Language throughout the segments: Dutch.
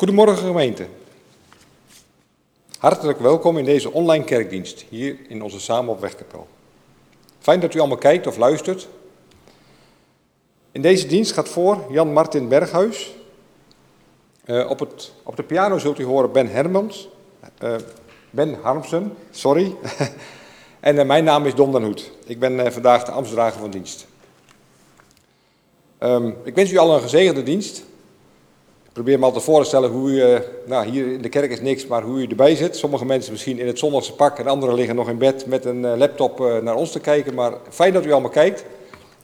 Goedemorgen gemeente. Hartelijk welkom in deze online kerkdienst hier in onze Samen op Wegkapel. Fijn dat u allemaal kijkt of luistert. In deze dienst gaat voor Jan Martin Berghuis. Uh, op, het, op de piano zult u horen Ben Hermans. Uh, ben Harmsen, sorry. en uh, mijn naam is Don Den Hoed. Ik ben vandaag de ambtsdrager van dienst. Um, ik wens u al een gezegende dienst. Probeer me altijd te stellen hoe u, uh, nou hier in de kerk is niks, maar hoe u erbij zit. Sommige mensen misschien in het zondagse pak en anderen liggen nog in bed met een uh, laptop uh, naar ons te kijken. Maar fijn dat u allemaal kijkt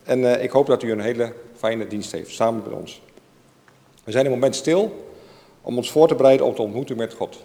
en ik hoop dat u een hele fijne dienst heeft, samen met ons. We zijn een moment stil om ons voor te bereiden op de ontmoeting met God.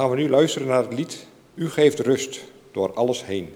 Gaan we nu luisteren naar het lied U geeft rust door alles heen.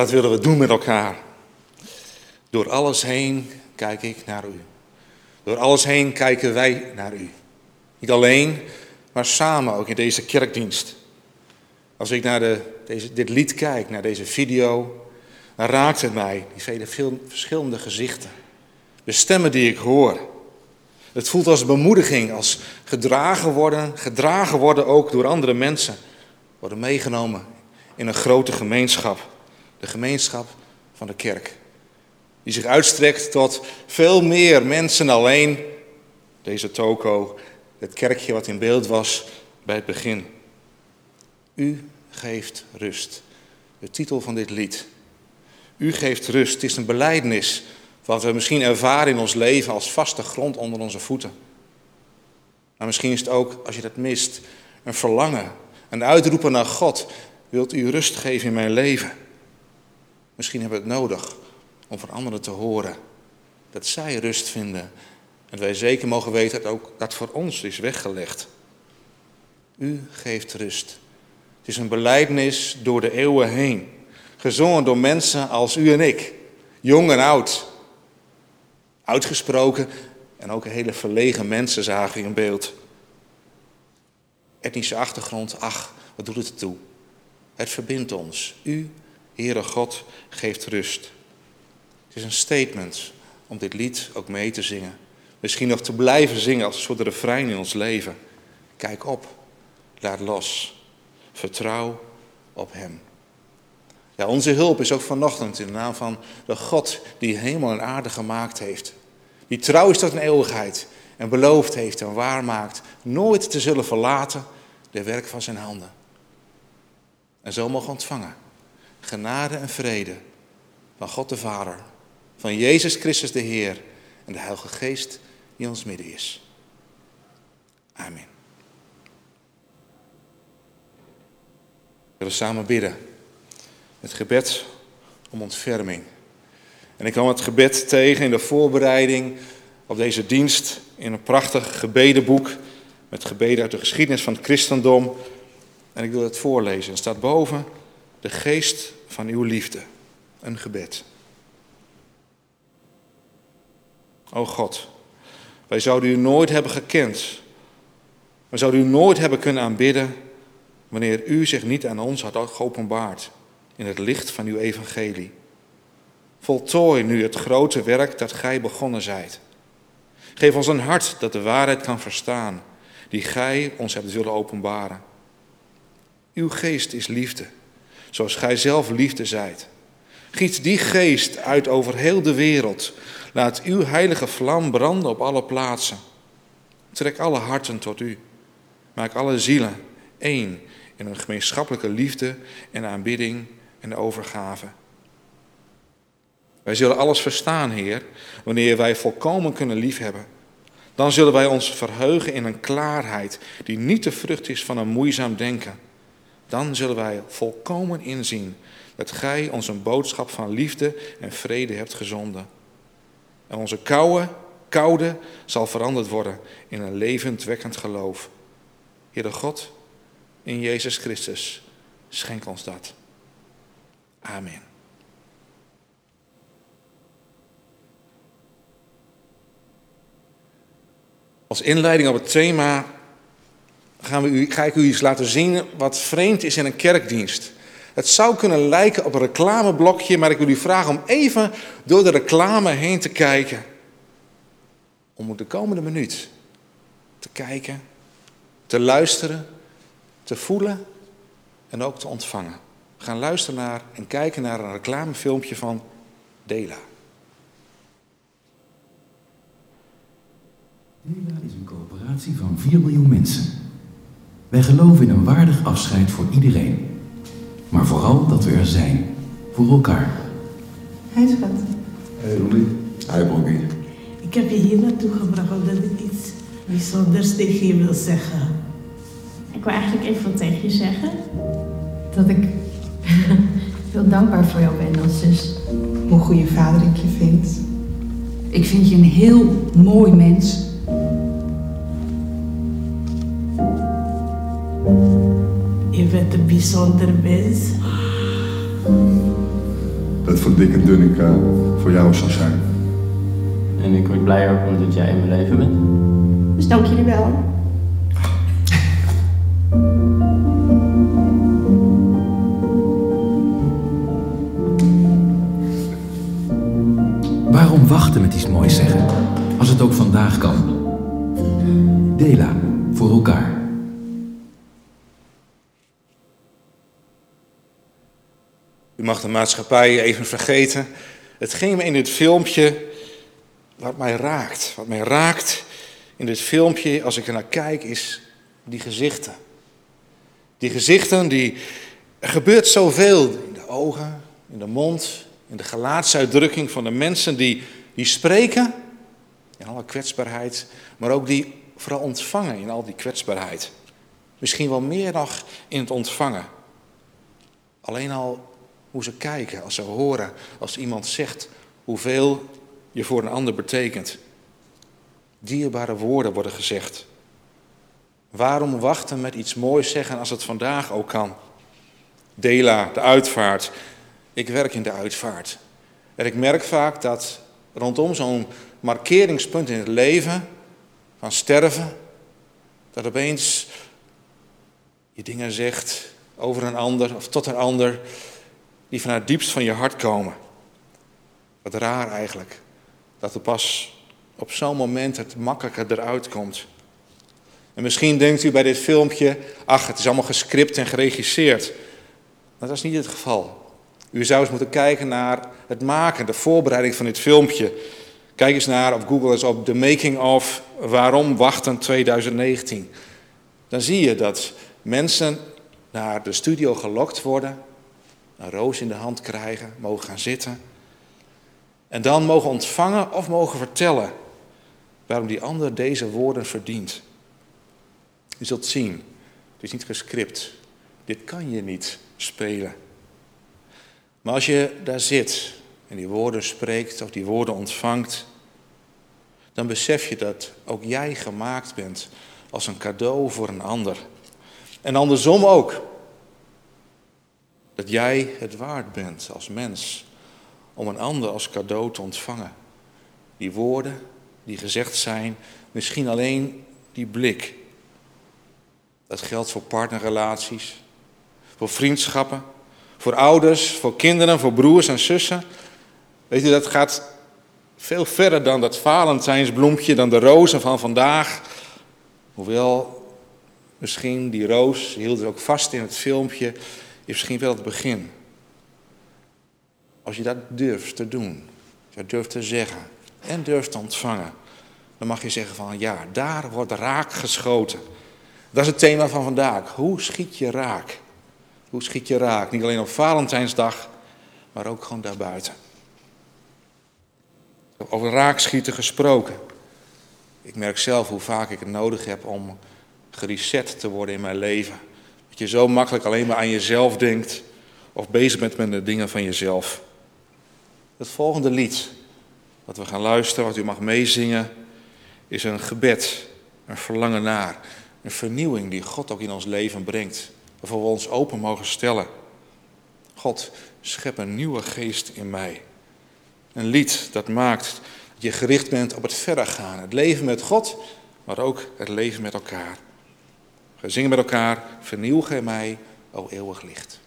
Dat willen we doen met elkaar. Door alles heen kijk ik naar u. Door alles heen kijken wij naar u. Niet alleen, maar samen ook in deze kerkdienst. Als ik naar de, deze, dit lied kijk, naar deze video, dan raakt het mij, die vele veel, verschillende gezichten. De stemmen die ik hoor. Het voelt als bemoediging, als gedragen worden, gedragen worden ook door andere mensen. Worden meegenomen in een grote gemeenschap. De gemeenschap van de kerk. Die zich uitstrekt tot veel meer mensen alleen. Deze toko, het kerkje wat in beeld was bij het begin. U geeft rust. De titel van dit lied. U geeft rust. Het is een beleidnis wat we misschien ervaren in ons leven als vaste grond onder onze voeten. Maar misschien is het ook, als je dat mist, een verlangen, een uitroepen naar God. Wilt u rust geven in mijn leven? Misschien hebben we het nodig om van anderen te horen dat zij rust vinden. En wij zeker mogen weten dat ook dat voor ons is weggelegd. U geeft rust. Het is een beleidnis door de eeuwen heen. Gezongen door mensen als u en ik, jong en oud. Uitgesproken en ook hele verlegen mensen zagen in beeld. Etnische achtergrond, ach, wat doet het ertoe? Het verbindt ons. U, Heere God, geeft rust. Het is een statement om dit lied ook mee te zingen. Misschien nog te blijven zingen als een soort refrein in ons leven. Kijk op, laat los, vertrouw op Hem. Ja, onze hulp is ook vanochtend in de naam van de God die hemel en aarde gemaakt heeft. Die trouw is tot een eeuwigheid en beloofd heeft en waarmaakt nooit te zullen verlaten de werk van zijn handen. En zo mogen ontvangen genade en vrede van God de Vader, van Jezus Christus de Heer en de Heilige Geest die ons midden is. Amen. We willen samen bidden. Het gebed om ontferming. En ik kwam het gebed tegen in de voorbereiding op deze dienst in een prachtig gebedenboek met gebeden uit de geschiedenis van het christendom. En ik wil het voorlezen. Het staat boven de geest van uw liefde. Een gebed. O God, wij zouden u nooit hebben gekend. We zouden u nooit hebben kunnen aanbidden wanneer u zich niet aan ons had geopenbaard in het licht van uw evangelie. Voltooi nu het grote werk dat gij begonnen zijt. Geef ons een hart dat de waarheid kan verstaan, die gij ons hebt willen openbaren. Uw geest is liefde, zoals gij zelf liefde zijt. Giet die geest uit over heel de wereld. Laat uw heilige vlam branden op alle plaatsen. Trek alle harten tot u. Maak alle zielen één in een gemeenschappelijke liefde en aanbidding en overgave. Wij zullen alles verstaan, Heer, wanneer wij volkomen kunnen liefhebben. Dan zullen wij ons verheugen in een klaarheid die niet de vrucht is van een moeizaam denken. Dan zullen wij volkomen inzien dat Gij ons een boodschap van liefde en vrede hebt gezonden. En onze koude, koude zal veranderd worden in een levendwekkend geloof. Heere God, in Jezus Christus, schenk ons dat. Amen. Als inleiding op het thema gaan we u, ga ik u iets laten zien wat vreemd is in een kerkdienst. Het zou kunnen lijken op een reclameblokje, maar ik wil u vragen om even door de reclame heen te kijken. Om de komende minuut te kijken, te luisteren, te voelen en ook te ontvangen. We gaan luisteren naar en kijken naar een reclamefilmpje van Dela. Dela is een coöperatie van 4 miljoen mensen. Wij geloven in een waardig afscheid voor iedereen. Maar vooral dat we er zijn. Voor elkaar. Hij schat. Hey Roelie. Hi Bobby. Ik heb je hier naartoe gebracht omdat ik iets bijzonders tegen je wil zeggen. Ik wil eigenlijk even wat tegen je zeggen. Dat ik heel dankbaar voor jou ben als zus. Hoe goede vader ik je vind. Ik vind je een heel mooi mens. Bent een bijzonder mens. dat het voor dik en dun ik uh, voor jou zou zijn. En ik word blij ook omdat jij in mijn leven bent. Dus dank jullie wel. Waarom wachten met iets moois zeggen, als het ook vandaag kan? Dela, voor elkaar. Mag de maatschappij even vergeten. Het ging me in dit filmpje wat mij raakt. Wat mij raakt in dit filmpje, als ik er naar kijk, is die gezichten. Die gezichten, die, er gebeurt zoveel in de ogen, in de mond, in de gelaatsuitdrukking van de mensen die, die spreken, in alle kwetsbaarheid, maar ook die vooral ontvangen in al die kwetsbaarheid. Misschien wel meer nog in het ontvangen. Alleen al hoe ze kijken, als ze horen, als iemand zegt hoeveel je voor een ander betekent. Dierbare woorden worden gezegd. Waarom wachten met iets moois zeggen als het vandaag ook kan? Dela, de uitvaart. Ik werk in de uitvaart. En ik merk vaak dat rondom zo'n markeringspunt in het leven, van sterven, dat opeens je dingen zegt over een ander of tot een ander, die vanuit het diepst van je hart komen. Wat raar eigenlijk, dat er pas op zo'n moment het makkelijker eruit komt. En misschien denkt u bij dit filmpje, ach, het is allemaal gescript en geregisseerd. Maar dat is niet het geval. U zou eens moeten kijken naar het maken, de voorbereiding van dit filmpje. Kijk eens naar, op Google eens op de making of waarom wachten 2019. Dan zie je dat mensen naar de studio gelokt worden, een roos in de hand krijgen, mogen gaan zitten. En dan mogen ontvangen of mogen vertellen waarom die ander deze woorden verdient. Je zult zien, het is niet gescript. Dit kan je niet spelen. Maar als je daar zit en die woorden spreekt of die woorden ontvangt, dan besef je dat ook jij gemaakt bent als een cadeau voor een ander. En andersom ook. Dat jij het waard bent als mens om een ander als cadeau te ontvangen. Die woorden die gezegd zijn, misschien alleen die blik. Dat geldt voor partnerrelaties, voor vriendschappen, voor ouders, voor kinderen, voor broers en zussen. Weet je, dat gaat veel verder dan dat Valentijnsbloempje, dan de rozen van vandaag. Hoewel misschien die roos, hield ook vast in het filmpje, is misschien wel het begin. Als je dat durft te doen, als je durft te zeggen en durft te ontvangen, dan mag je zeggen van ja, daar wordt raak geschoten. Dat is het thema van vandaag. Hoe schiet je raak? Hoe schiet je raak? Niet alleen op Valentijnsdag, maar ook gewoon daarbuiten. Over raakschieten gesproken. Ik merk zelf hoe vaak ik het nodig heb om gereset te worden in mijn leven. Je zo makkelijk alleen maar aan jezelf denkt of bezig bent met de dingen van jezelf. Het volgende lied, wat we gaan luisteren, wat u mag meezingen, is een gebed, een verlangen naar, een vernieuwing die God ook in ons leven brengt, waarvoor we ons open mogen stellen. God, schep een nieuwe geest in mij. Een lied dat maakt dat je gericht bent op het verder gaan, het leven met God, maar ook het leven met elkaar. We zingen met elkaar, vernieuw gij mij, o eeuwig licht.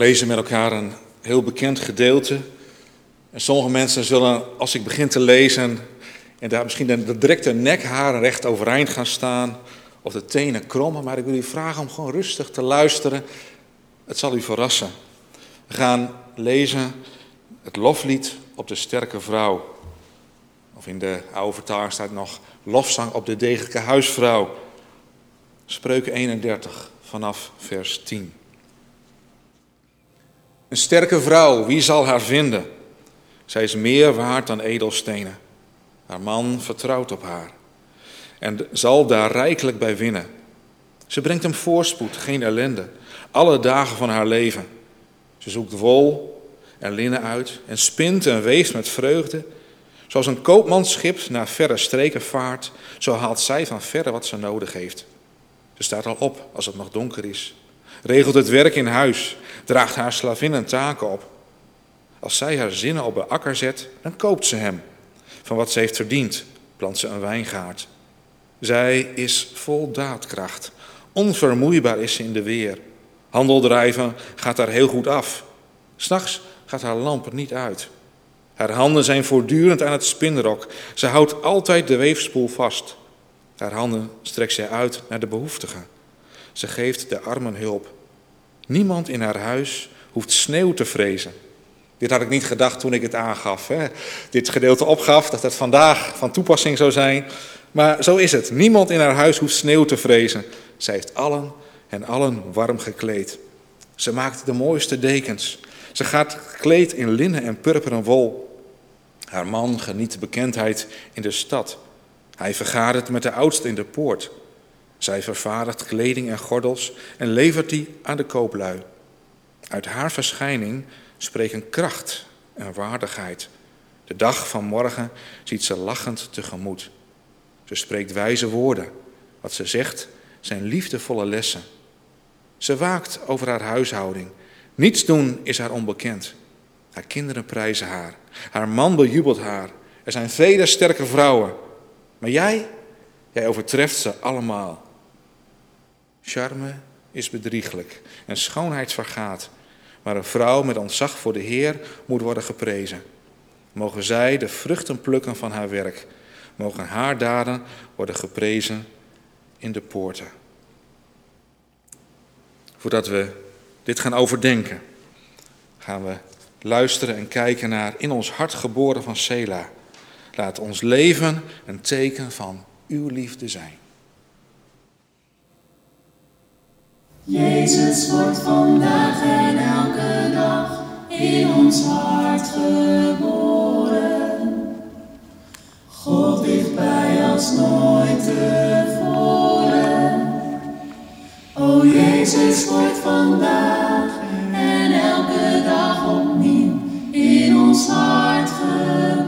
Lezen met elkaar een heel bekend gedeelte. En sommige mensen zullen, als ik begin te lezen, en daar misschien de directe nekharen recht overeind gaan staan, of de tenen krommen. Maar ik wil u vragen om gewoon rustig te luisteren. Het zal u verrassen. We gaan lezen het loflied op de sterke vrouw. Of in de oude vertaling staat nog lofzang op de degelijke huisvrouw. Spreuken 31 vanaf vers 10. Een sterke vrouw, wie zal haar vinden? Zij is meer waard dan edelstenen. Haar man vertrouwt op haar en zal daar rijkelijk bij winnen. Ze brengt hem voorspoed, geen ellende, alle dagen van haar leven. Ze zoekt wol en linnen uit en spint en weeft met vreugde. Zoals een koopmansschip naar verre streken vaart, zo haalt zij van verre wat ze nodig heeft. Ze staat al op als het nog donker is, regelt het werk in huis, draagt haar slavinnen taken op. Als zij haar zinnen op de akker zet, dan koopt ze hem. Van wat ze heeft verdiend, plant ze een wijngaard. Zij is vol daadkracht. Onvermoeibaar is ze in de weer. Handel drijven gaat haar heel goed af. S'nachts gaat haar lamp niet uit. Haar handen zijn voortdurend aan het spinrok. Ze houdt altijd de weefspoel vast. Haar handen strekt zij uit naar de behoeftigen. Ze geeft de armen hulp. Niemand in haar huis hoeft sneeuw te vrezen. Dit had ik niet gedacht toen ik het aangaf. Hè? Dit gedeelte opgaf, dat het vandaag van toepassing zou zijn. Maar zo is het. Niemand in haar huis hoeft sneeuw te vrezen. Zij heeft allen en allen warm gekleed. Ze maakt de mooiste dekens. Ze gaat gekleed in linnen en purperen wol. Haar man geniet bekendheid in de stad. Hij vergadert met de oudste in de poort. Zij vervaardigt kleding en gordels en levert die aan de kooplui. Uit haar verschijning spreken kracht en waardigheid. De dag van morgen ziet ze lachend tegemoet. Ze spreekt wijze woorden. Wat ze zegt zijn liefdevolle lessen. Ze waakt over haar huishouding. Niets doen is haar onbekend. Haar kinderen prijzen haar. Haar man bejubelt haar. Er zijn vele sterke vrouwen. Maar jij, jij overtreft ze allemaal. Charme is bedrieglijk en schoonheid vergaat. Maar een vrouw met ontzag voor de Heer moet worden geprezen. Mogen zij de vruchten plukken van haar werk. Mogen haar daden worden geprezen in de poorten. Voordat we dit gaan overdenken, gaan we luisteren en kijken naar in ons hart geboren van Sela. Laat ons leven een teken van uw liefde zijn. Jezus wordt vandaag en elke dag in ons hart geboren. God dichtbij als nooit tevoren. O Jezus wordt vandaag en elke dag opnieuw in ons hart geboren.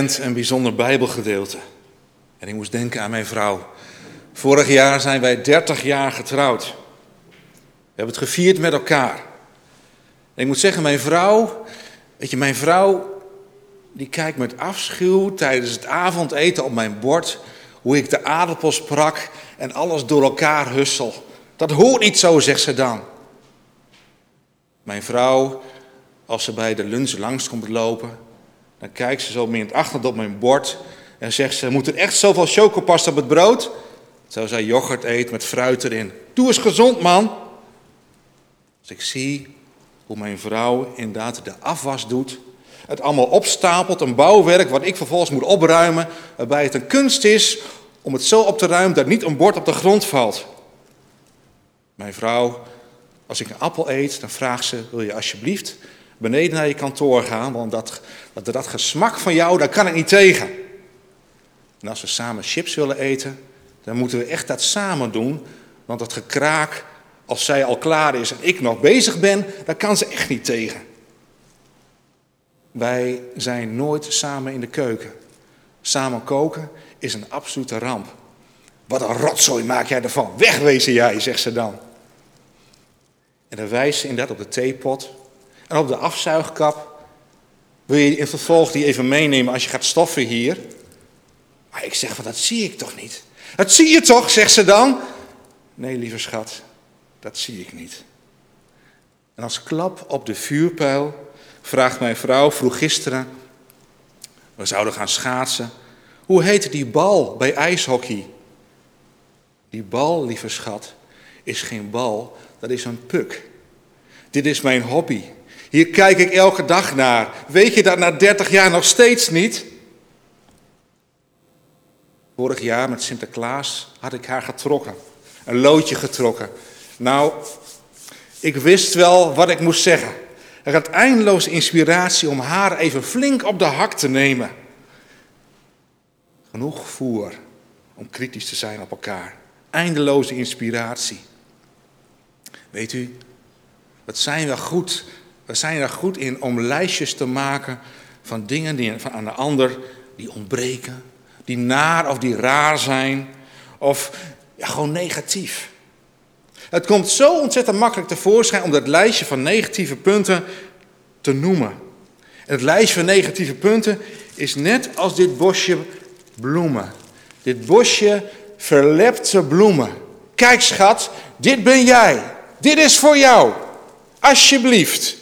Bekend en bijzonder Bijbelgedeelte. En ik moest denken aan mijn vrouw. Vorig jaar zijn wij 30 jaar getrouwd. We hebben het gevierd met elkaar. En ik moet zeggen, mijn vrouw, weet je, mijn vrouw, die kijkt met afschuw tijdens het avondeten op mijn bord hoe ik de aardappels prak en alles door elkaar hussel. Dat hoort niet zo, zegt ze dan. Mijn vrouw, als ze bij de lunch langs komt lopen, dan kijkt ze zo meer in het achtergrond op mijn bord en zegt ze, moet er echt zoveel chocopast op het brood? Terwijl zij yoghurt eet met fruit erin. Doe eens gezond, man. Als ik zie hoe mijn vrouw inderdaad de afwas doet, het allemaal opstapelt, een bouwwerk wat ik vervolgens moet opruimen, waarbij het een kunst is om het zo op te ruimen dat niet een bord op de grond valt. Mijn vrouw, als ik een appel eet, dan vraagt ze, wil je alsjeblieft beneden naar je kantoor gaan, want dat, dat, dat gesmak van jou, daar kan ik niet tegen. En als we samen chips willen eten, dan moeten we echt dat samen doen, want dat gekraak, als zij al klaar is en ik nog bezig ben, daar kan ze echt niet tegen. Wij zijn nooit samen in de keuken. Samen koken is een absolute ramp. Wat een rotzooi maak jij ervan. Wegwezen jij, zegt ze dan. En dan wijst ze inderdaad op de theepot en op de afzuigkap. Wil je in vervolg die even meenemen als je gaat stoffen hier? Maar ik zeg van dat zie ik toch niet. Dat zie je toch, zegt ze dan. Nee, lieve schat, dat zie ik niet. En als klap op de vuurpijl vraagt mijn vrouw, vroeg gisteren, we zouden gaan schaatsen. Hoe heet die bal bij ijshockey? Die bal, lieve schat, is geen bal, dat is een puk. Dit is mijn hobby. Hier kijk ik elke dag naar. Weet je dat na 30 jaar nog steeds niet? Vorig jaar met Sinterklaas had ik haar getrokken. Een loodje getrokken. Nou, ik wist wel wat ik moest zeggen. Er had eindeloos inspiratie om haar even flink op de hak te nemen. Genoeg voer om kritisch te zijn op elkaar. Eindeloze inspiratie. Weet u, wat zijn we goed, we zijn er goed in om lijstjes te maken van dingen die aan de ander die ontbreken, die naar of die raar zijn, of ja, gewoon negatief. Het komt zo ontzettend makkelijk tevoorschijn om dat lijstje van negatieve punten te noemen. En het lijstje van negatieve punten is net als dit bosje bloemen. Dit bosje verlepte bloemen. Kijk schat, dit ben jij. Dit is voor jou. Alsjeblieft.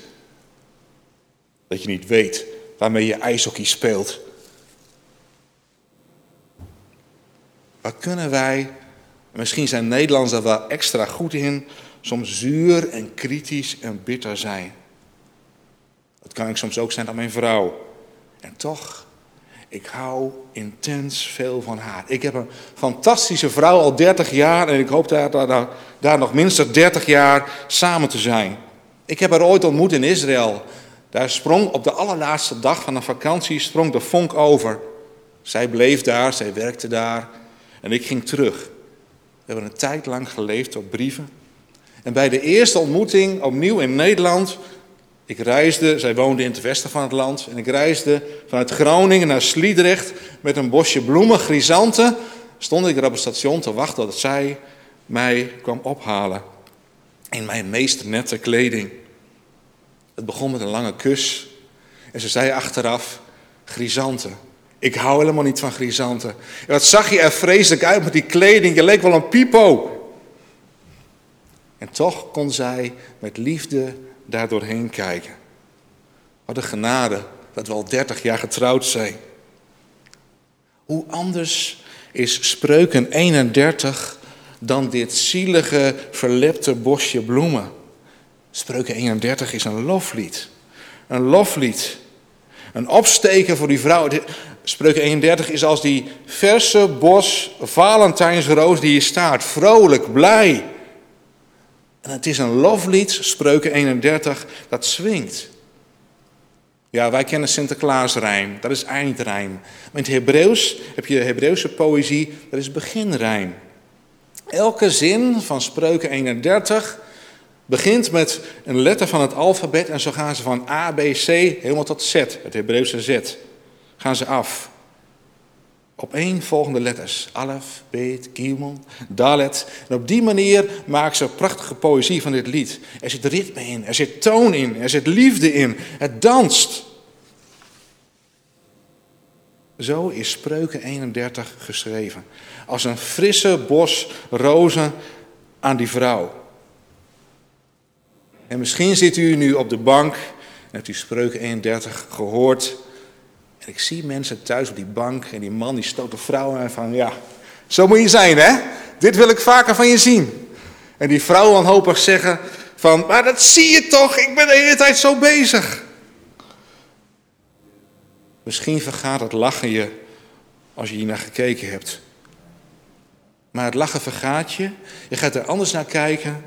Dat je niet weet waarmee je ijshockey speelt. Wat kunnen wij, misschien zijn Nederlanders daar wel extra goed in, soms zuur en kritisch en bitter zijn. Dat kan ik soms ook zijn aan mijn vrouw. En toch, ik hou intens veel van haar. Ik heb een fantastische vrouw al 30 jaar en ik hoop daar, daar, daar nog minstens 30 jaar samen te zijn. Ik heb haar ooit ontmoet in Israël. Daar sprong op de allerlaatste dag van een vakantie sprong de vonk over. Zij bleef daar, zij werkte daar en ik ging terug. We hebben een tijd lang geleefd op brieven. En bij de eerste ontmoeting opnieuw in Nederland ik reisde, zij woonde in het westen van het land, en ik reisde vanuit Groningen naar Sliedrecht met een bosje bloemen, grisanten. Stond ik er op het station te wachten tot zij mij kwam ophalen in mijn meest nette kleding. Het begon met een lange kus en ze zei achteraf, grisanten. Ik hou helemaal niet van grisanten. En wat zag je er vreselijk uit met die kleding, je leek wel een pipo. En toch kon zij met liefde daar doorheen kijken. Wat een genade dat we al 30 jaar getrouwd zijn. Hoe anders is Spreuken 31 dan dit zielige, verlepte bosje bloemen? Spreuken 31 is een loflied. Een loflied. Een opsteken voor die vrouw. Spreuken 31 is als die verse bos Valentijnsroos die hier staat. Vrolijk, blij. En het is een loflied, Spreuken 31, dat swingt. Ja, wij kennen Sinterklaasrijm, dat is eindrijm. Maar in het Hebreeuws heb je Hebreeuwse poëzie, dat is beginrijm. Elke zin van Spreuken 31 begint met een letter van het alfabet en zo gaan ze van A, B, C helemaal tot Z, het Hebreeuwse Z. gaan ze af. Op één volgende letters. Alef, Beet, Gimel, Dalet. En op die manier maken ze prachtige poëzie van dit lied. Er zit ritme in, er zit toon in, er zit liefde in. Het danst. Zo is Spreuken 31 geschreven. Als een frisse bos rozen aan die vrouw. En misschien zit u nu op de bank en hebt u Spreuken 31 gehoord. En ik zie mensen thuis op die bank en die man die stoot de vrouw aan van ja, zo moet je zijn hè. Dit wil ik vaker van je zien. En die vrouw wanhopig zeggen van, maar dat zie je toch, ik ben de hele tijd zo bezig. Misschien vergaat het lachen je als je hier naar gekeken hebt. Maar het lachen vergaat je. Je gaat er anders naar kijken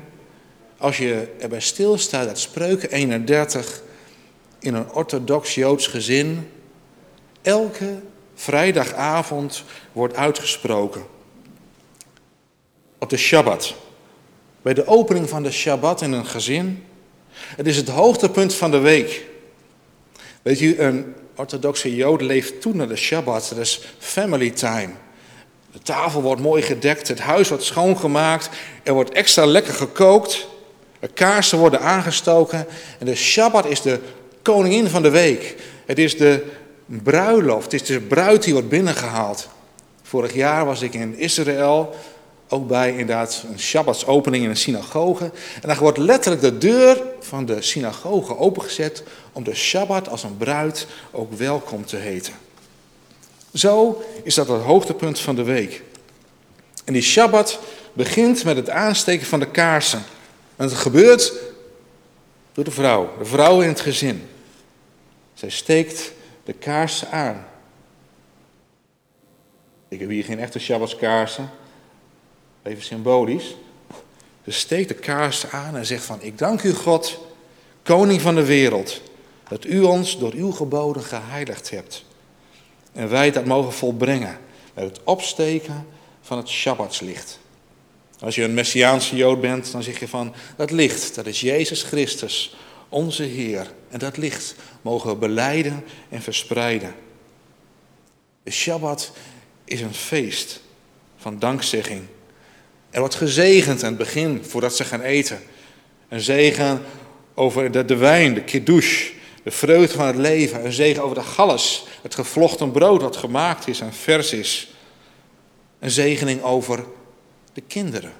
als je erbij stilstaat dat Spreuken 31 in een orthodox Joods gezin elke vrijdagavond wordt uitgesproken. Op de Shabbat. Bij de opening van de Shabbat in een gezin. Het is het hoogtepunt van de week. Weet u, een orthodoxe Jood leeft toe naar de Shabbat. Dat is family time. De tafel wordt mooi gedekt, het huis wordt schoongemaakt, er wordt extra lekker gekookt, kaarsen worden aangestoken en de Shabbat is de koningin van de week. Het is de bruiloft, het is de bruid die wordt binnengehaald. Vorig jaar was ik in Israël, ook bij inderdaad een Shabbatsopening in een synagoge. En dan wordt letterlijk de deur van de synagoge opengezet om de Shabbat als een bruid ook welkom te heten. Zo is dat het hoogtepunt van de week. En die Shabbat begint met het aansteken van de kaarsen. En het gebeurt door de vrouw, de vrouw in het gezin. Zij steekt de kaarsen aan. Ik heb hier geen echte Shabbatskaarsen. Even symbolisch. Ze steekt de kaarsen aan en zegt van, ik dank u God, koning van de wereld, dat u ons door uw geboden geheiligd hebt. En wij dat mogen volbrengen met het opsteken van het Shabbatslicht. Als je een Messiaanse Jood bent, dan zeg je van, dat licht, dat is Jezus Christus, onze Heer. En dat licht mogen we beleiden en verspreiden. De Shabbat is een feest van dankzegging. Er wordt gezegend aan het begin, voordat ze gaan eten. Een zegen over de, de wijn, de kiddush, de vreugde van het leven. Een zegen over de galles, het gevlochten brood dat gemaakt is en vers is. Een zegening over de kinderen.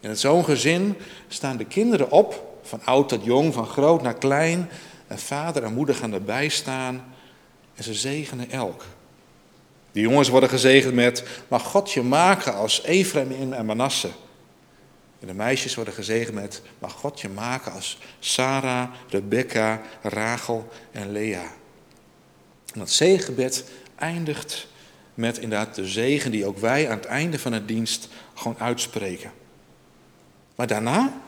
In zo'n gezin staan de kinderen op, van oud tot jong, van groot naar klein. En vader en moeder gaan erbij staan en ze zegenen elk. De jongens worden gezegend met, mag God je maken als Ephraim en Manasse. En de meisjes worden gezegend met, mag God je maken als Sarah, Rebecca, Rachel en Lea. En dat zegenbed eindigt met inderdaad de zegen die ook wij aan het einde van het dienst gewoon uitspreken. Maar daarna,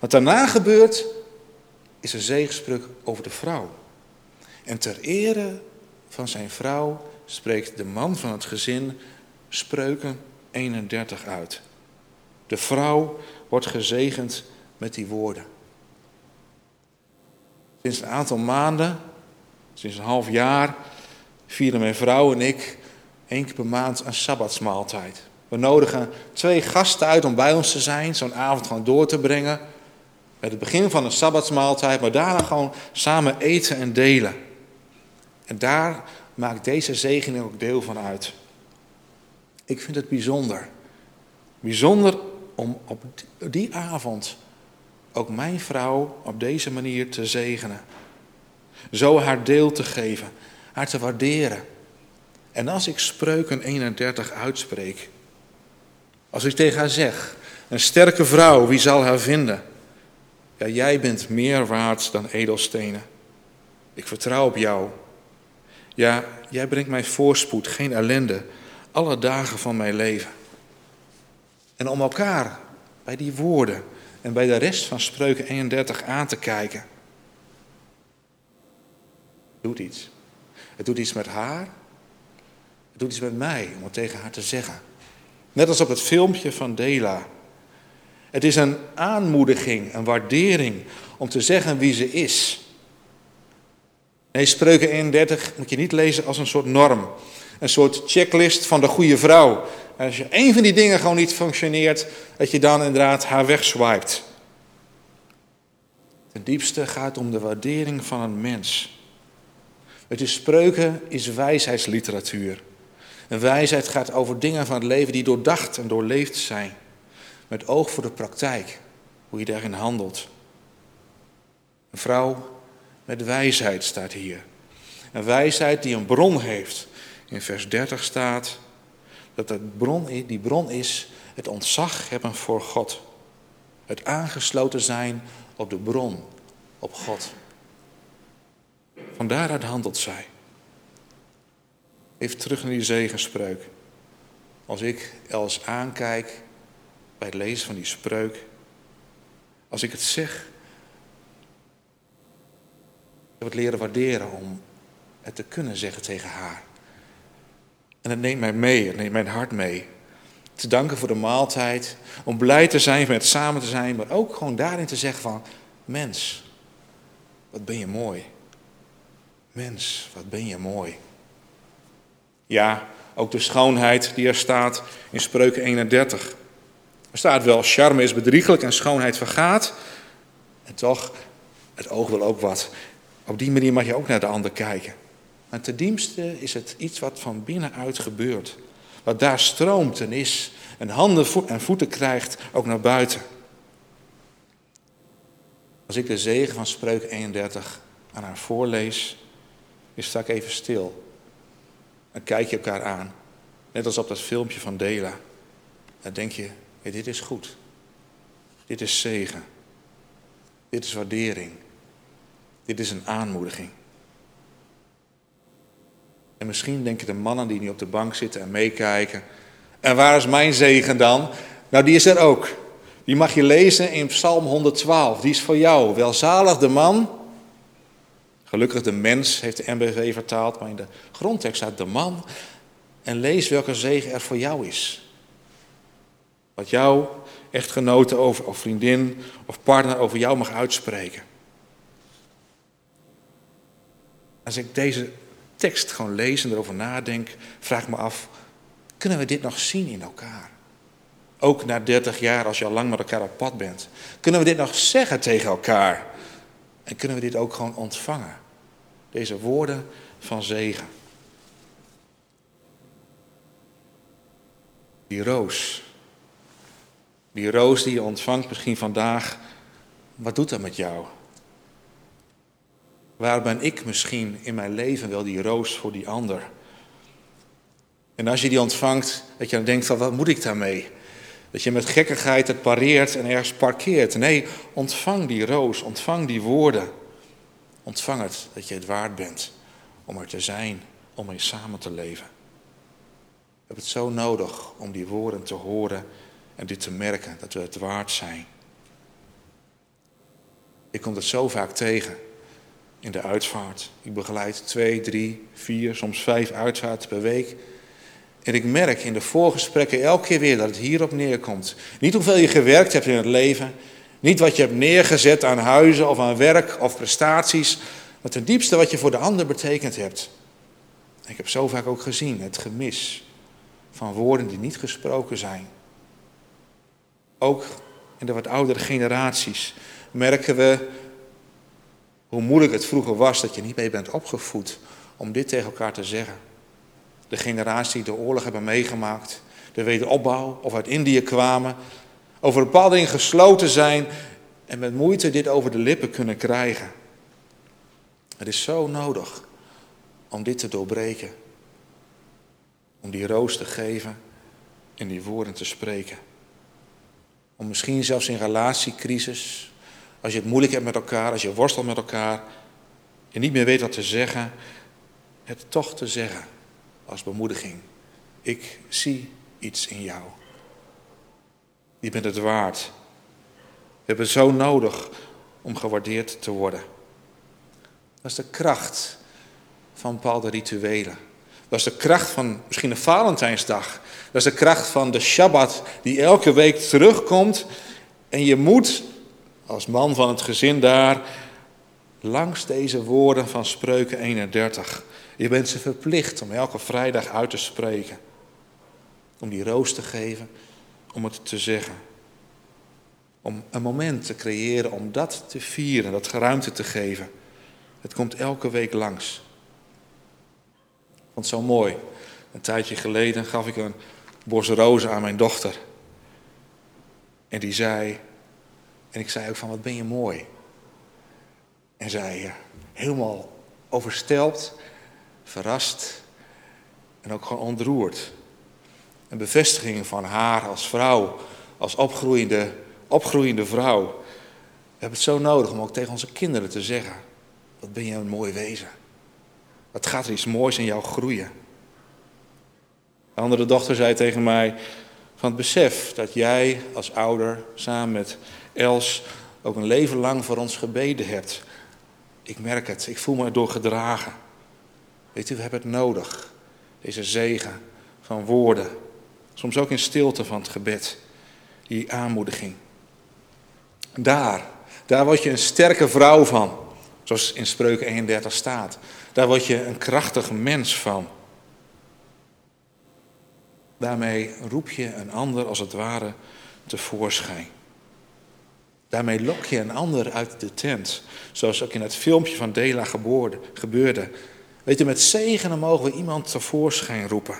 wat daarna gebeurt, is een zegenspreuk over de vrouw. En ter ere van zijn vrouw spreekt de man van het gezin spreuken 31 uit. De vrouw wordt gezegend met die woorden. Sinds een aantal maanden, sinds een half jaar, vieren mijn vrouw en ik één keer per maand een sabbatsmaaltijd. We nodigen twee gasten uit om bij ons te zijn, zo'n avond gewoon door te brengen. Met het begin van een sabbatsmaaltijd, maar daarna gewoon samen eten en delen. En daar maakt deze zegening ook deel van uit. Ik vind het bijzonder. Bijzonder om op die avond ook mijn vrouw op deze manier te zegenen. Zo haar deel te geven, haar te waarderen. En als ik spreuken 31 uitspreek, als ik tegen haar zeg, een sterke vrouw, wie zal haar vinden? Ja, jij bent meer waard dan edelstenen. Ik vertrouw op jou. Ja, jij brengt mij voorspoed, geen ellende, alle dagen van mijn leven. En om elkaar bij die woorden en bij de rest van Spreuken 31 aan te kijken. Doet iets. Het doet iets met haar. Het doet iets met mij om het tegen haar te zeggen. Net als op het filmpje van Dela. Het is een aanmoediging, een waardering om te zeggen wie ze is. Nee, Spreuken 31 moet je niet lezen als een soort norm. Een soort checklist van de goede vrouw. Als je één van die dingen gewoon niet functioneert, dat je dan inderdaad haar wegswipet. Ten diepste gaat om de waardering van een mens. Het is spreuken is wijsheidsliteratuur. En wijsheid gaat over dingen van het leven die doordacht en doorleefd zijn. Met oog voor de praktijk, hoe je daarin handelt. Een vrouw met wijsheid staat hier. Een wijsheid die een bron heeft. In vers 30 staat dat het bron, die bron is het ontzag hebben voor God. Het aangesloten zijn op de bron, op God. Van daaruit handelt zij. Even terug naar die zegenspreuk. Als ik Els aankijk bij het lezen van die spreuk, als ik het zeg, heb het leren waarderen om het te kunnen zeggen tegen haar. En het neemt mij mee, het neemt mijn hart mee. Te danken voor de maaltijd, om blij te zijn met samen te zijn, maar ook gewoon daarin te zeggen van, mens, wat ben je mooi. Mens, wat ben je mooi. Ja, ook de schoonheid die er staat in Spreuken 31. Er staat wel, charme is bedriegelijk en schoonheid vergaat. En toch, het oog wil ook wat. Op die manier mag je ook naar de ander kijken. Maar ten diepste is het iets wat van binnenuit gebeurt. Wat daar stroomt en is. En handen en voeten krijgt ook naar buiten. Als ik de zegen van Spreuk 31 aan haar voorlees, is sta ik even stil. En kijk je elkaar aan. Net als op dat filmpje van Dela. Dan denk je, dit is goed. Dit is zegen. Dit is waardering. Dit is een aanmoediging. En misschien denken de mannen die nu op de bank zitten en meekijken. En waar is mijn zegen dan? Nou, die is er ook. Die mag je lezen in Psalm 112. Die is voor jou. Welzalig de man. Gelukkig de mens, heeft de MBV vertaald. Maar in de grondtekst staat de man. En lees welke zegen er voor jou is. Wat jouw echtgenote over, of vriendin of partner over jou mag uitspreken. Als ik deze tekst gewoon lees en erover nadenk, vraag ik me af, kunnen we dit nog zien in elkaar? Ook na 30 jaar, als je al lang met elkaar op pad bent. Kunnen we dit nog zeggen tegen elkaar? En kunnen we dit ook gewoon ontvangen? Deze woorden van zegen. Die roos. Die roos die je ontvangt misschien vandaag. Wat doet dat met jou? Waar ben ik misschien in mijn leven wel die roos voor die ander? En als je die ontvangt, dat je dan denkt van wat moet ik daarmee? Dat je met gekkigheid het pareert en ergens parkeert. Nee, ontvang die roos, ontvang die woorden. Ontvang het dat je het waard bent om er te zijn, om er samen te leven. We hebben het zo nodig om die woorden te horen en dit te merken, dat we het waard zijn. Ik kom het zo vaak tegen in de uitvaart. Ik begeleid twee, drie, vier, soms vijf uitvaarten per week. En ik merk in de voorgesprekken elke keer weer dat het hierop neerkomt. Niet hoeveel je gewerkt hebt in het leven, niet wat je hebt neergezet aan huizen of aan werk of prestaties, maar ten diepste wat je voor de ander betekend hebt. Ik heb zo vaak ook gezien het gemis van woorden die niet gesproken zijn. Ook in de wat oudere generaties merken we hoe moeilijk het vroeger was dat je niet mee bent opgevoed om dit tegen elkaar te zeggen. De generatie die de oorlog hebben meegemaakt, de wederopbouw of uit Indië kwamen, over bepaalde dingen gesloten zijn en met moeite dit over de lippen kunnen krijgen. Het is zo nodig om dit te doorbreken. Om die roos te geven en die woorden te spreken. Om misschien zelfs in relatiecrisis als je het moeilijk hebt met elkaar, als je worstelt met elkaar, je niet meer weet wat te zeggen, het toch te zeggen als bemoediging. Ik zie iets in jou. Je bent het waard. We hebben zo nodig om gewaardeerd te worden. Dat is de kracht van bepaalde rituelen. Dat is de kracht van misschien een Valentijnsdag. Dat is de kracht van de Shabbat die elke week terugkomt. En je moet als man van het gezin daar langs deze woorden van Spreuken 31. Je bent ze verplicht om elke vrijdag uit te spreken. Om die roos te geven, om het te zeggen. Om een moment te creëren om dat te vieren, dat ruimte te geven. Het komt elke week langs. Het zo mooi. Een tijdje geleden gaf ik een bos rozen aan mijn dochter. En die zei, en ik zei ook van wat ben je mooi. En zij helemaal overstelpt, verrast en ook gewoon ontroerd. Een bevestiging van haar als vrouw, als opgroeiende, opgroeiende vrouw. We hebben het zo nodig om ook tegen onze kinderen te zeggen: Wat ben je een mooi wezen. Wat gaat er iets moois in jou groeien. De andere dochter zei tegen mij: Van het besef dat jij als ouder samen met Els ook een leven lang voor ons gebeden hebt. Ik merk het, ik voel me erdoor gedragen. Weet u, we hebben het nodig. Deze zegen van woorden. Soms ook in stilte van het gebed. Die aanmoediging. Daar, daar word je een sterke vrouw van. Zoals in Spreuken 31 staat. Daar word je een krachtig mens van. Daarmee roep je een ander als het ware tevoorschijn. Daarmee lok je een ander uit de tent. Zoals ook in het filmpje van Dela gebeurde. Weet je, met zegenen mogen we iemand tevoorschijn roepen.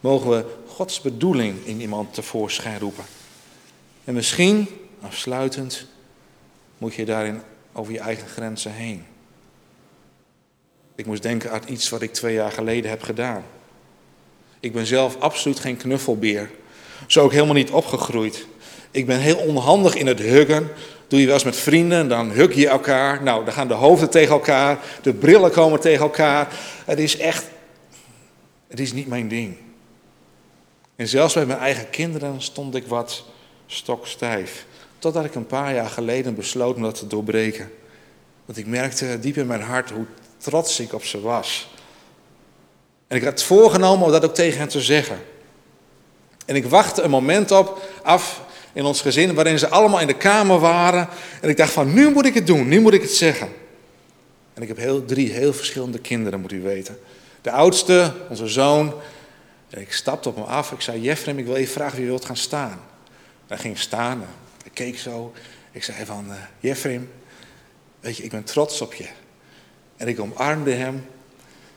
Mogen we Gods bedoeling in iemand tevoorschijn roepen. En misschien, afsluitend, moet je daarin over je eigen grenzen heen. Ik moest denken aan iets wat ik twee jaar geleden heb gedaan. Ik ben zelf absoluut geen knuffelbeer. Zo ook helemaal niet opgegroeid. Ik ben heel onhandig in het huggen. Doe je wel eens met vrienden, dan hug je elkaar. Nou, dan gaan de hoofden tegen elkaar, de brillen komen tegen elkaar. Het is echt, het is niet mijn ding. En zelfs bij mijn eigen kinderen stond ik wat stokstijf. Totdat ik een paar jaar geleden besloot om dat te doorbreken. Want ik merkte diep in mijn hart hoe trots ik op ze was. En ik had voorgenomen om dat ook tegen hen te zeggen. En ik wachtte een moment op, af in ons gezin waarin ze allemaal in de kamer waren. En ik dacht van, nu moet ik het doen, nu moet ik het zeggen. En ik heb heel, drie heel verschillende kinderen, moet u weten. De oudste, onze zoon, ik stapte op hem af. Ik zei, Jeffrem, ik wil even vragen wie je wilt gaan staan. Hij ging staan, ik keek zo. Ik zei van, uh, Jeffrem, weet je, ik ben trots op je. En ik omarmde hem.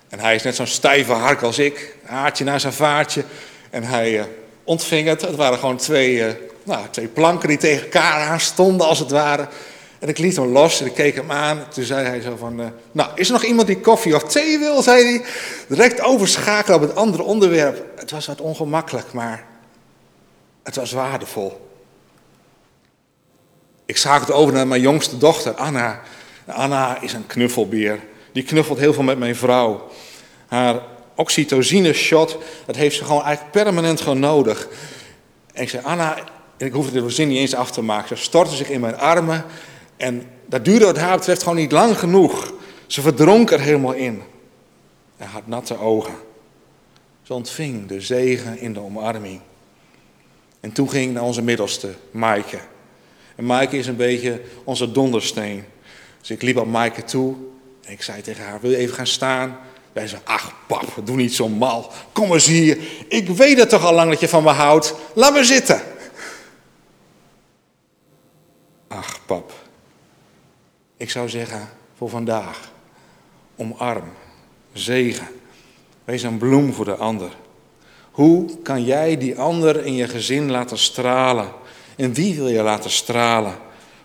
En hij is net zo'n stijve hark als ik. Aardje naar zijn vaartje. En hij uh, ontving het. Het waren gewoon twee nou, twee planken die tegen elkaar aan stonden als het ware. En ik liet hem los en ik keek hem aan. Toen zei hij zo van, uh, nou, is er nog iemand die koffie of thee wil, zei hij. Direct overschakelen op het andere onderwerp. Het was wat ongemakkelijk, maar het was waardevol. Ik schakelde over naar mijn jongste dochter, Anna. Anna is een knuffelbeer. Die knuffelt heel veel met mijn vrouw. Haar oxytocine shot, dat heeft ze gewoon eigenlijk permanent gewoon nodig. En ik zei, Anna, en ik hoefde de zin niet eens af te maken. Ze stortte zich in mijn armen. En dat duurde wat haar betreft gewoon niet lang genoeg. Ze verdronk er helemaal in. Hij had natte ogen. Ze ontving de zegen in de omarming. En toen ging naar onze middelste, Maaike. En Maaike is een beetje onze dondersteen. Dus ik liep op Maaike toe en ik zei tegen haar, wil je even gaan staan? Wij zei, ach pap, doe niet zo mal. Kom eens hier. Ik weet het toch al lang dat je van me houdt. Laat me zitten. Ach, pap. Ik zou zeggen voor vandaag: omarm, zegen. Wees een bloem voor de ander. Hoe kan jij die ander in je gezin laten stralen? En wie wil je laten stralen?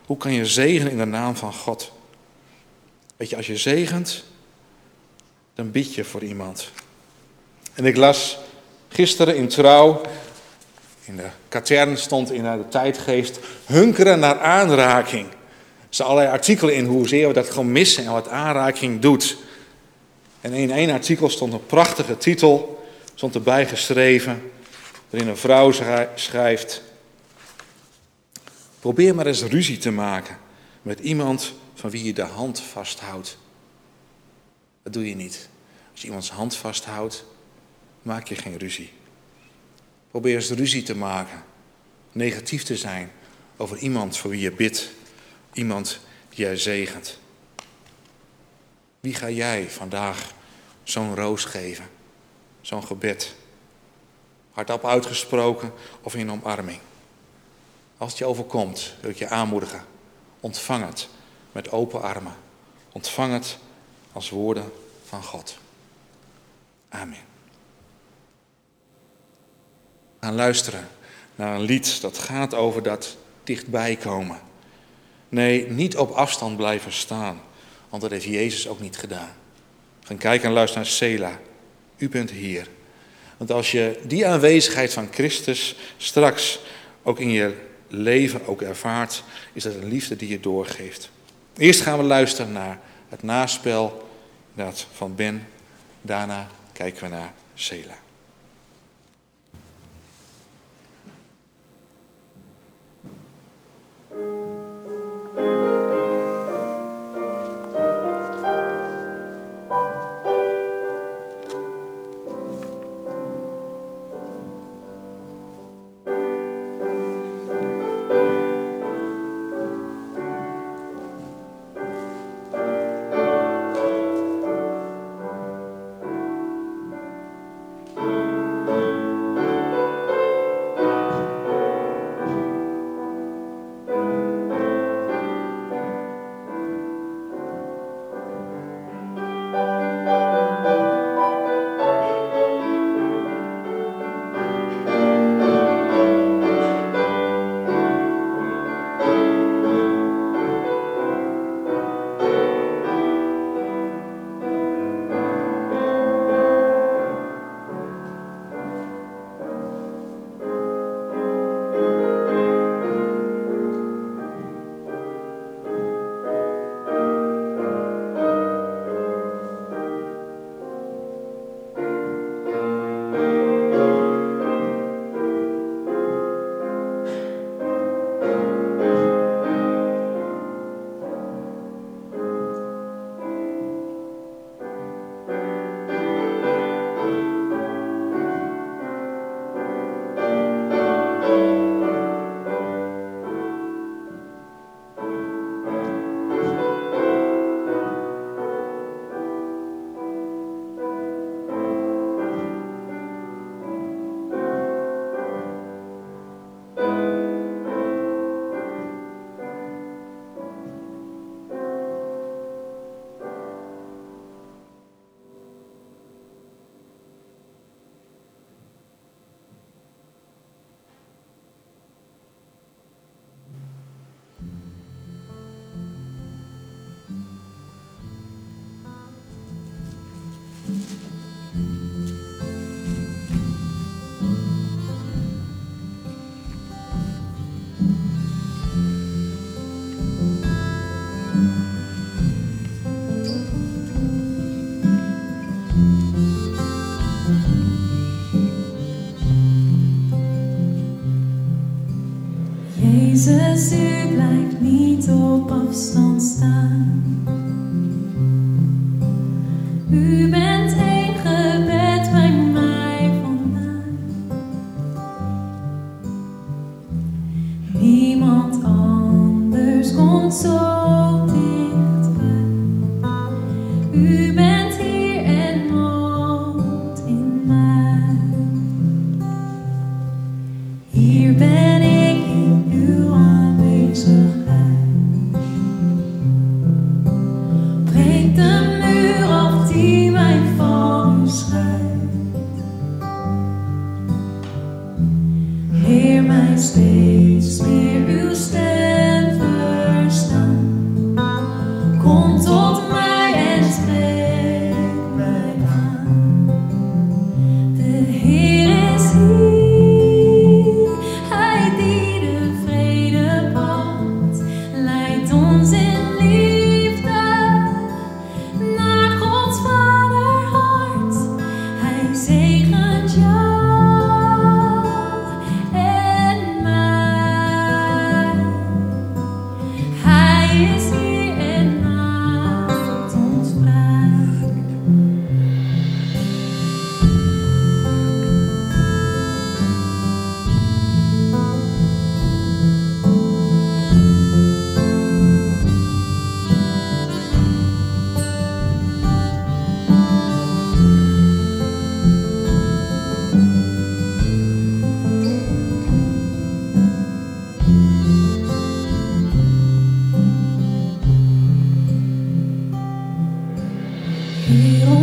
Hoe kan je zegenen in de naam van God? Weet je, als je zegent, dan bied je voor iemand. En ik las gisteren in trouw in de katern stond in de tijdgeest hunkeren naar aanraking. Zijn allerlei artikelen in hoezeer we dat gewoon missen en wat aanraking doet. En in één artikel stond een prachtige titel, stond erbij geschreven, waarin een vrouw schrijft: Probeer maar eens ruzie te maken met iemand van wie je de hand vasthoudt. Dat doe je niet. Als je iemands hand vasthoudt, maak je geen ruzie. Probeer eens ruzie te maken, negatief te zijn over iemand voor wie je bidt, iemand die jij zegent. Wie ga jij vandaag zo'n roos geven? Zo'n gebed? Hardop uitgesproken of in omarming? Als het je overkomt, wil ik je aanmoedigen. Ontvang het met open armen. Ontvang het als woorden van God. Amen. We gaan luisteren naar een lied dat gaat over dat dichtbij komen. Nee, niet op afstand blijven staan, want dat heeft Jezus ook niet gedaan. Gaan kijken en luisteren naar Sela. U bent hier. Want als je die aanwezigheid van Christus straks ook in je leven ook ervaart, is dat een liefde die je doorgeeft. Eerst gaan we luisteren naar het naspel van Ben. Daarna kijken we naar Sela. Jezus, You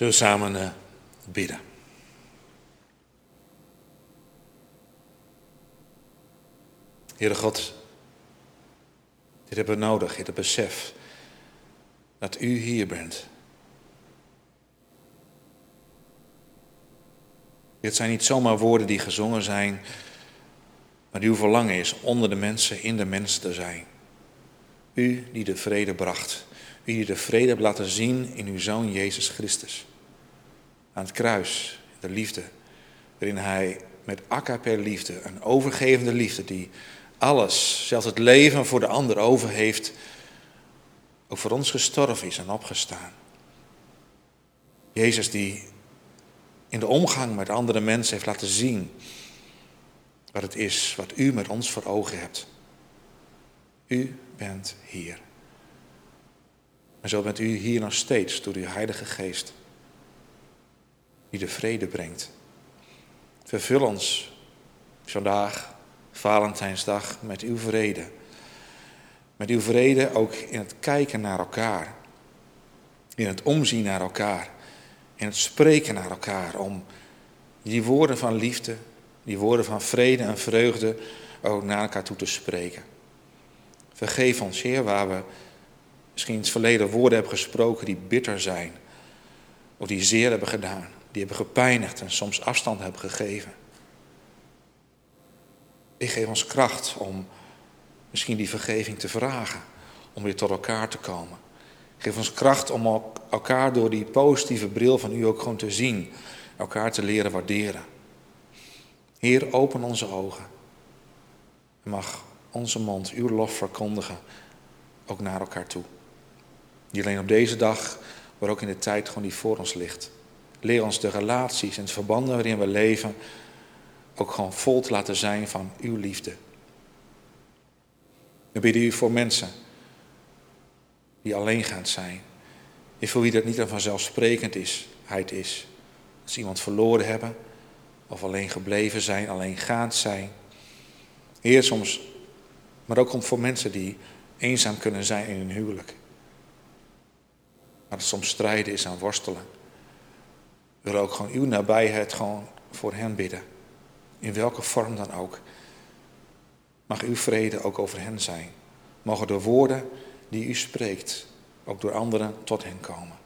Zullen we samen uh, bidden? Heere God, dit hebben we nodig, het besef dat u hier bent. Dit zijn niet zomaar woorden die gezongen zijn, maar uw verlangen is onder de mensen, in de mensen te zijn. U die de vrede bracht. U die de vrede hebt laten zien in uw Zoon Jezus Christus. Aan het kruis, de liefde, waarin Hij met per liefde, een overgevende liefde die alles, zelfs het leven voor de ander over heeft, ook voor ons gestorven is en opgestaan. Jezus die in de omgang met andere mensen heeft laten zien wat het is wat u met ons voor ogen hebt. U bent hier. En zo bent u hier nog steeds door uw Heilige Geest, die de vrede brengt. Vervul ons vandaag, Valentijnsdag, met uw vrede. Met uw vrede ook in het kijken naar elkaar, in het omzien naar elkaar, in het spreken naar elkaar, om die woorden van liefde, die woorden van vrede en vreugde ook naar elkaar toe te spreken. Vergeef ons, Heer, waar we misschien in het verleden woorden hebben gesproken die bitter zijn. Of die zeer hebben gedaan, die hebben gepijnigd en soms afstand hebben gegeven. Ik geef ons kracht om misschien die vergeving te vragen, om weer tot elkaar te komen. Geef ons kracht om elkaar door die positieve bril van u ook gewoon te zien, elkaar te leren waarderen. Heer, open onze ogen. En mag onze mond uw lof verkondigen, ook naar elkaar toe. Niet alleen op deze dag, maar ook in de tijd gewoon die voor ons ligt. Leer ons de relaties en de verbanden waarin we leven ook gewoon vol te laten zijn van uw liefde. We bidden u voor mensen die alleen gaan zijn. En voor wie dat niet een vanzelfsprekend is. Dat ze iemand verloren hebben of alleen gebleven zijn, alleen gaand zijn. Heer, soms, maar ook om voor mensen die eenzaam kunnen zijn in hun huwelijk. Maar soms strijden is aan worstelen. Willen ook gewoon uw nabijheid gewoon voor hen bidden. In welke vorm dan ook. Mag uw vrede ook over hen zijn. Mogen de woorden die u spreekt ook door anderen tot hen komen.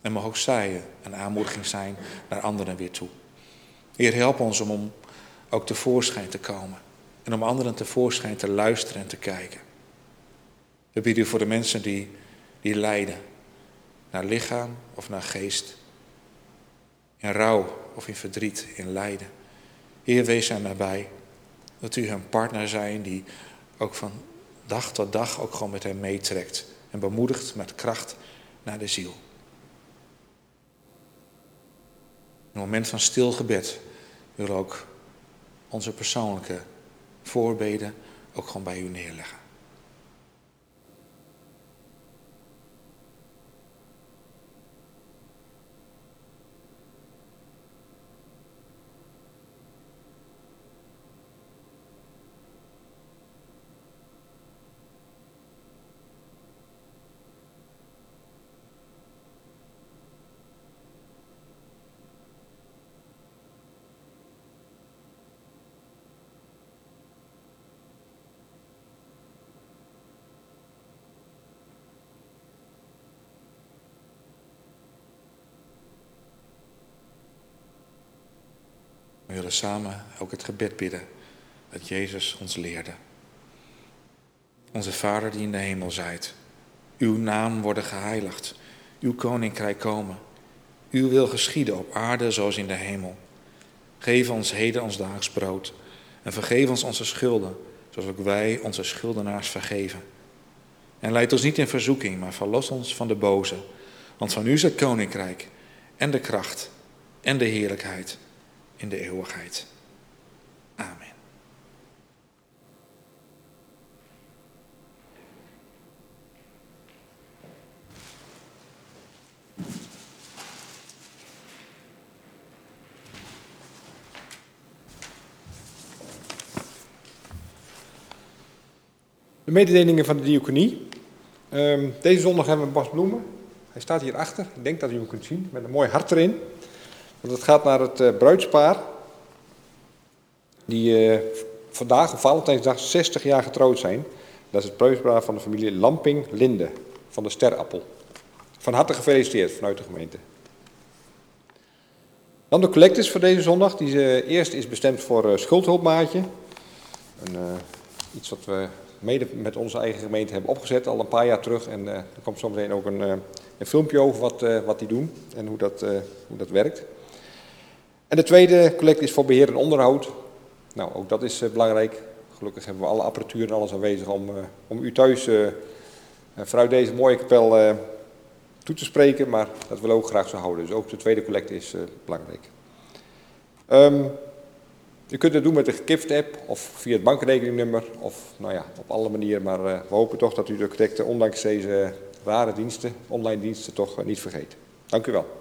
En mag ook zij een aanmoediging zijn naar anderen weer toe. Heer, help ons om, om ook tevoorschijn te komen. En om anderen tevoorschijn te luisteren en te kijken. We bidden u voor de mensen die, die lijden. Naar lichaam of naar geest. In rouw of in verdriet, in lijden. Heer, wees hen nabij. Dat u hun partner zijn die ook van dag tot dag ook gewoon met hen meetrekt. En bemoedigt met kracht naar de ziel. Een moment van stil gebed wil ook onze persoonlijke voorbeden ook gewoon bij u neerleggen. We willen samen ook het gebed bidden dat Jezus ons leerde. Onze Vader die in de hemel zijt, uw naam worden geheiligd, uw koninkrijk komen, uw wil geschieden op aarde zoals in de hemel. Geef ons heden ons daags brood en vergeef ons onze schulden, zoals ook wij onze schuldenaars vergeven. En leid ons niet in verzoeking, maar verlos ons van de boze, want van u is het koninkrijk en de kracht en de heerlijkheid in de eeuwigheid. Amen. De mededelingen van de diaconie. Um, deze zondag hebben we Bas Bloemen. Hij Hij staat hierachter. Ik denk dat u hem kunt zien, met een mooi hart erin. Want het gaat naar het uh, bruidspaar. Die uh, vandaag op Valentijnsdag 60 jaar getrouwd zijn. Dat is het bruidspaar van de familie Lamping-Linde van de Sterappel. Van harte gefeliciteerd vanuit de gemeente. Dan de collectes voor deze zondag. Die uh, eerst is bestemd voor schuldhulpmaatje. Een, iets wat we mede met onze eigen gemeente hebben opgezet al een paar jaar terug. En uh, er komt zometeen ook een, uh, een filmpje over wat, uh, wat die doen en hoe dat, hoe dat werkt. En de tweede collecte is voor beheer en onderhoud. Nou, ook dat is belangrijk. Gelukkig hebben we alle apparatuur en alles aanwezig om, om u thuis vanuit deze mooie kapel toe te spreken. Maar dat willen we ook graag zo houden. Dus ook de tweede collecte is belangrijk. Um, u kunt het doen met de Gift-app of via het bankrekeningnummer of nou ja, op alle manieren. Maar we hopen toch dat u de collecte, ondanks deze rare diensten, online diensten, toch niet vergeet. Dank u wel.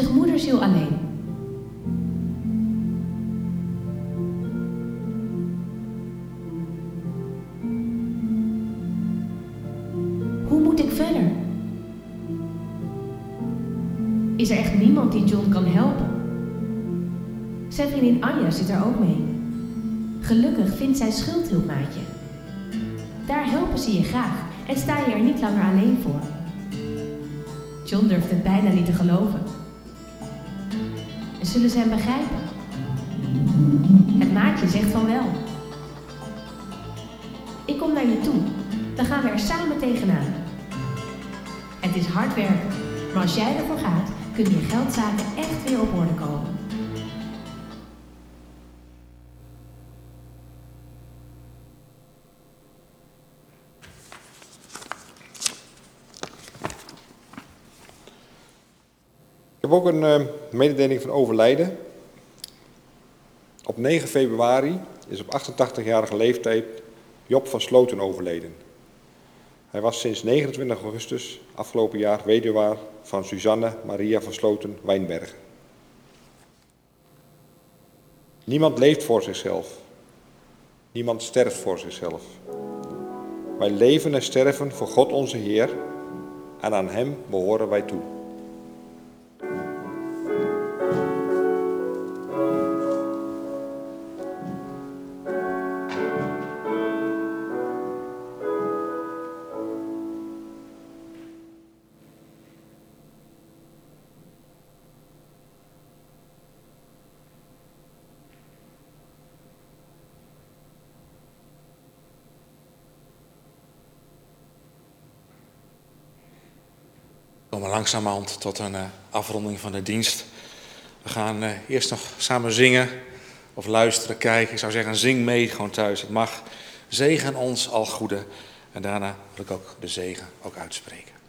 Zich moederziel alleen. Hoe moet ik verder? Is er echt niemand die John kan helpen? Zijn vriendin Anja zit er ook mee. Gelukkig vindt zij schuldhulpmaatje. Daar helpen ze je graag en sta je er niet langer alleen voor. John durft het bijna niet te geloven. En zullen ze hem begrijpen? Het maatje zegt van wel. Ik kom naar je toe. Dan gaan we er samen tegenaan. Het is hard werken, maar als jij ervoor gaat, kunnen je geldzaken echt weer op orde komen. Heb ook een uh, mededeling van overlijden. Op 9 februari is op 88-jarige leeftijd Job van Sloten overleden. Hij was sinds 29 augustus afgelopen jaar weduwaar van Suzanne Maria van Sloten Wijnbergen. Niemand leeft voor zichzelf. Niemand sterft voor zichzelf. Wij leven en sterven voor God onze Heer en aan Hem behoren wij toe. Komen langzamerhand tot een uh, afronding van de dienst. We gaan uh, eerst nog samen zingen of luisteren, kijken. Ik zou zeggen, zing mee gewoon thuis. Het mag. Zegen ons al goede. En daarna wil ik ook de zegen ook uitspreken.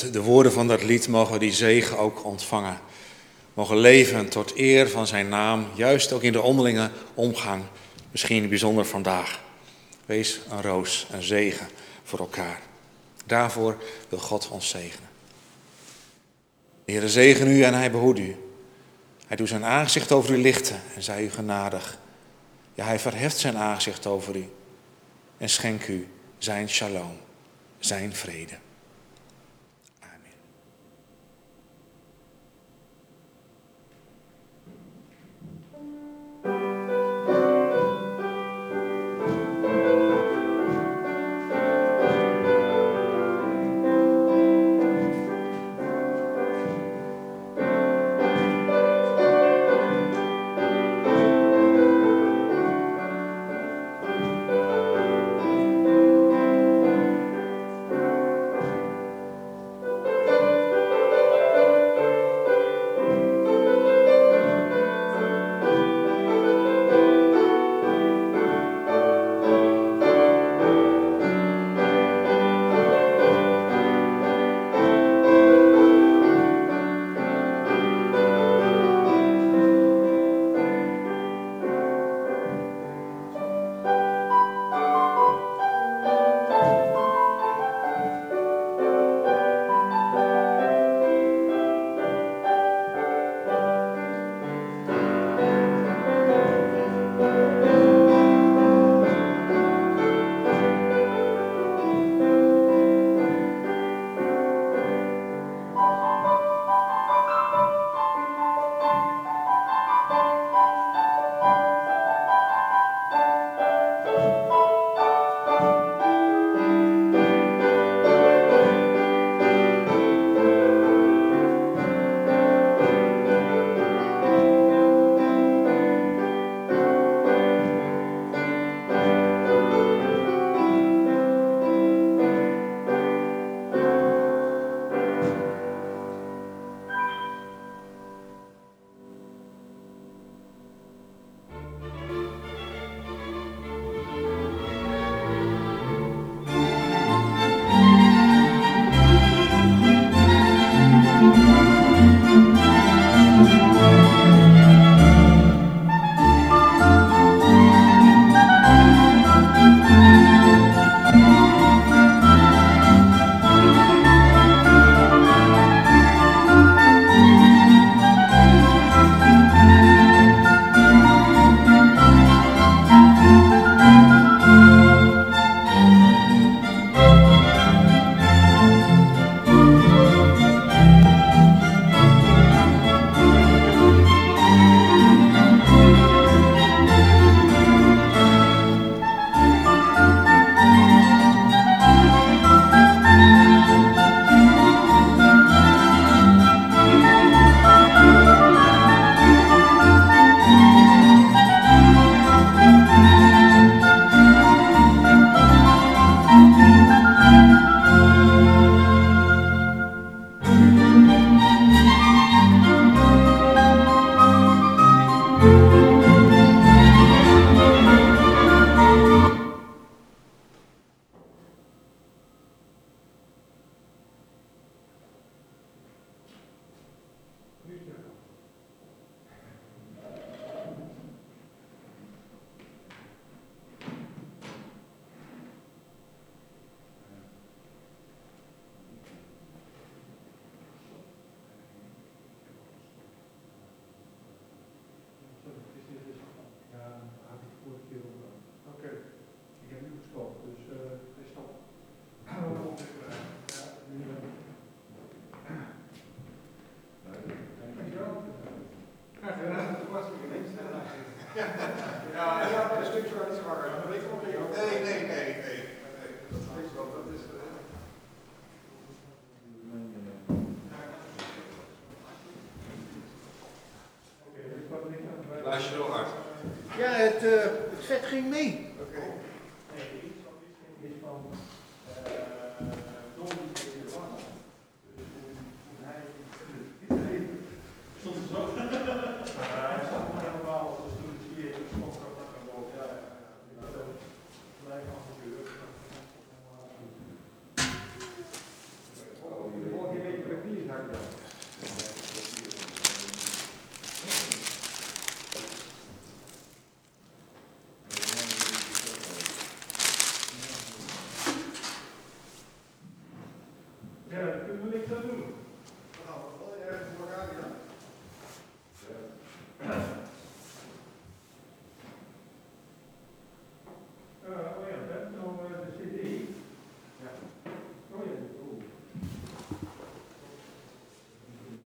De woorden van dat lied mogen die zegen ook ontvangen. Mogen leven tot eer van zijn naam, juist ook in de onderlinge omgang. Misschien bijzonder vandaag. Wees een roos, een zegen voor elkaar. Daarvoor wil God ons zegenen. De zegen u en hij behoedt u. Hij doet zijn aangezicht over u lichten en zij u genadig. Ja, hij verheft zijn aangezicht over u en schenk u zijn shalom, zijn vrede.